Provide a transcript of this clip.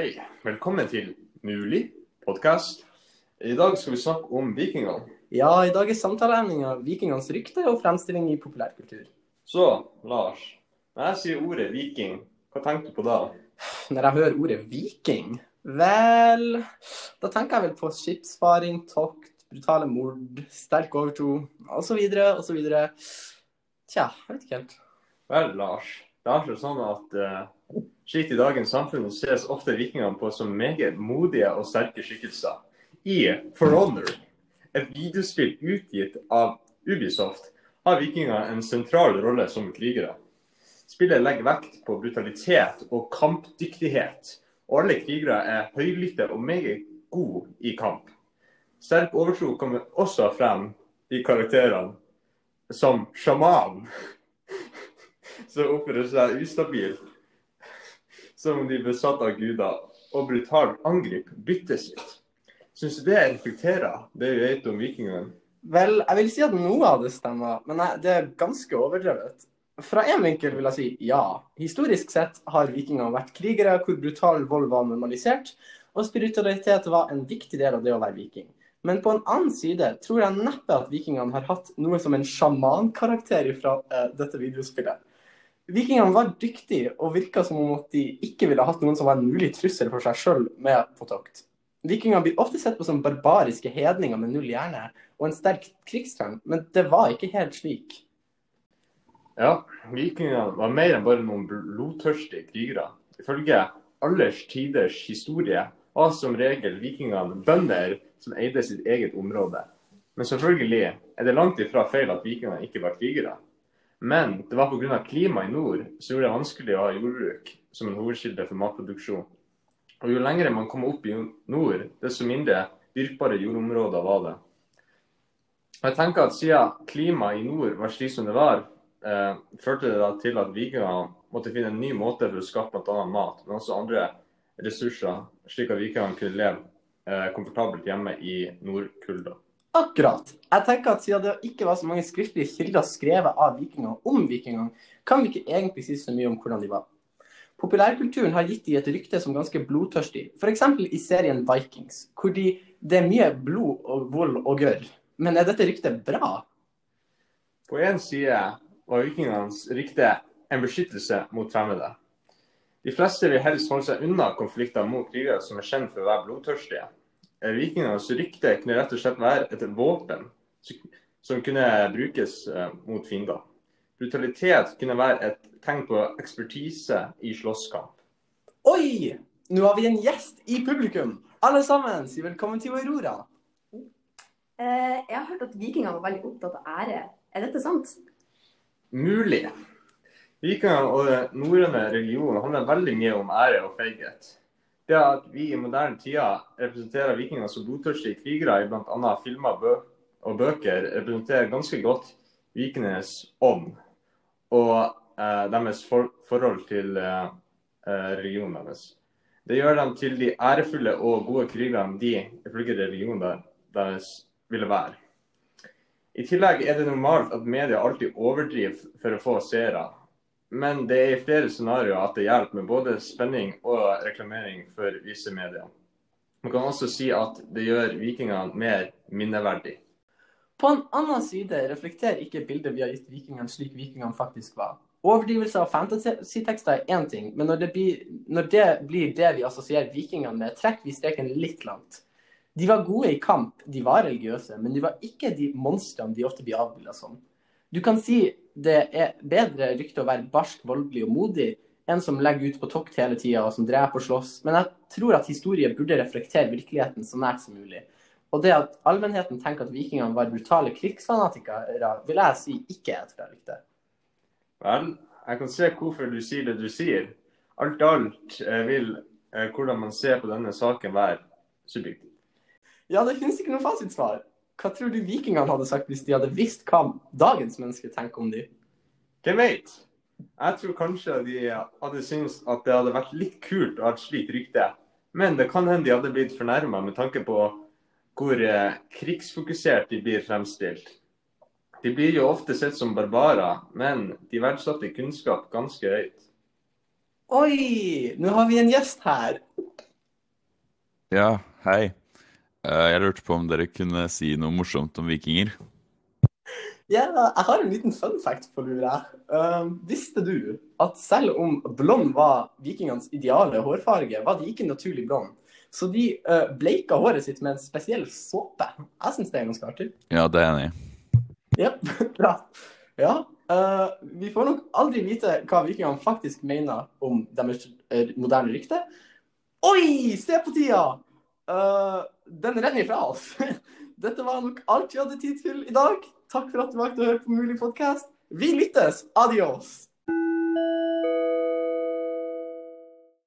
Hei, velkommen til Mulig podkast. I dag skal vi snakke om vikingene. Ja, i dag er samtaleemninga vikingenes rykte og fremstilling i populærkultur. Så, Lars. Når jeg sier ordet viking, hva tenker du på da? Når jeg hører ordet viking, vel Da tenker jeg vel på skipsfaring, tokt, brutale mord, sterk overtro osv. osv. Tja, jeg vet ikke helt. Vel, Lars. Det er sånn at uh, slik i dagens samfunn ses ofte vikingene på som meget modige og sterke skikkelser. I For Honor, et videospill utgitt av Ubisoft, har vikinger en sentral rolle som krigere. Spillet legger vekt på brutalitet og kampdyktighet, og alle krigere er høylytte og meget gode i kamp. Sterk overtro kommer også frem i karakterene, som sjaman, som oppfører seg ustabilt, som om de er besatt av guder, og brutalt angriper byttet sitt. Syns du det reflekterer det vi vet om vikingene? Vel, jeg vil si at noe av det stemmer, men det er ganske overdrevet. Fra en vinkel vil jeg si ja. Historisk sett har vikingene vært krigere hvor brutal vold var normalisert, og spiritualitet var en viktig del av det å være viking. Men på en annen side tror jeg neppe at vikingene har hatt noe som en sjamankarakter fra uh, dette videospillet. Vikingene var dyktige og virka som om at de ikke ville hatt noen som var en mulig trussel for seg sjøl med på tokt. Vikingene blir ofte sett på som barbariske hedninger med null hjerne og en sterk krigstrang, men det var ikke helt slik. Ja, vikingene var mer enn bare noen blodtørstige krigere. Ifølge allers tiders historie var som regel vikingene bønder som eide sitt eget område. Men selvfølgelig er det langt ifra feil at vikingene ikke var krigere. Men det var pga. klimaet i nord som gjorde det vanskelig å ha jordbruk som en hovedkilde for matproduksjon. Og jo lengre man kom opp i nord, desto mindre dyrkbare jordområder var det. Og jeg tenker at Siden klimaet i nord var slik som det var, eh, førte det til at vikingene måtte finne en ny måte for å skaffe bl.a. mat, men også andre ressurser, slik at vikingene kunne leve eh, komfortabelt hjemme i nordkulda. Akkurat. Jeg tenker at Siden det ikke var så mange skriftlige kilder skrevet av vikingene om vikingene, kan vi ikke egentlig si så mye om hvordan de var. Populærkulturen har gitt de et rykte som ganske blodtørstig, f.eks. i serien Vikings, hvor de, det er mye blod og vold og gørr. Men er dette ryktet bra? På én side var vikingenes rykte en beskyttelse mot fremmede. De fleste vil helst holde seg unna konflikter mot krigere som er kjent for å være blodtørstige. Eh, Vikingenes rykte kunne rett og slett være et våpen som kunne brukes eh, mot fiender. Brutalitet kunne være et tegn på ekspertise i slåsskamp. Oi! Nå har vi en gjest i publikum. Alle sammen, si velkommen til Aurora. Eh, jeg har hørt at vikingene var veldig opptatt av ære. Er dette sant? Mulig. Vikingene og den norrøne religionen handler veldig mye om ære og feighet. Det at vi i moderne tider representerer vikinger som blodtørstige krigere i bl.a. filmer og bøker, representerer ganske godt vikingenes ånd og eh, deres for forhold til eh, religionen deres. Det gjør dem til de ærefulle og gode krigerne de, ifølge religionen deres, ville være. I tillegg er det normalt at media alltid overdriver for å få seere. Men det er i flere scenarioer at det hjelper med både spenning og reklamering for visse medier. Man kan også si at det gjør vikingene mer minneverdig. På en annen side reflekterer ikke bildet vi har gitt vikingene slik vikingene faktisk var. Overdrivelse av fantasy-tekster er én ting, men når det, blir, når det blir det vi assosierer vikingene med, trekker vi streken litt langt. De var gode i kamp, de var religiøse, men de var ikke de monstrene de ofte blir avbilda som. Du kan si det er bedre rykte å være barsk, voldelig og modig enn som legger ut på tokt hele tida og som dreper og slåss, men jeg tror at historie burde reflektere virkeligheten så nært som mulig. Og det at allmennheten tenker at vikingene var brutale krigsfanatikere, vil jeg si ikke er et rykte. Vel, jeg kan se hvorfor du sier det du sier. Alt i alt eh, vil eh, hvordan man ser på denne saken være subjektivt. Ja, det finnes ikke noe fasitsvar. Hva tror du vikingene hadde sagt hvis de hadde visst hva dagens mennesker tenker om de? Hvem vet? Jeg tror kanskje de hadde syntes at det hadde vært litt kult å ha et slikt rykte. Men det kan hende de hadde blitt fornærma med tanke på hvor eh, krigsfokusert de blir fremstilt. De blir jo ofte sett som barbarer, men de verdsatte kunnskap ganske høyt. Oi, nå har vi en gjest her. Ja, hei. Eh, Jeg lurte på om dere kunne si noe morsomt om vikinger. Ja, jeg har en liten fun fact på lur. Uh, visste du at selv om blond var vikingenes ideale hårfarge, var de ikke naturlig blond? Så de uh, bleika håret sitt med en spesiell såpe. Jeg syns det er ganske artig. Ja, det er jeg enig i. Ja, bra. Ja, Uh, vi får nok aldri vite hva vikingene faktisk mener om deres eh, moderne rykte. Oi, se på tida! Eh, den renner ifra oss. Dette var nok alt vi hadde tid til i dag. Takk for at du valgte å høre på Mulig podkast. Vi lyttes! Adios!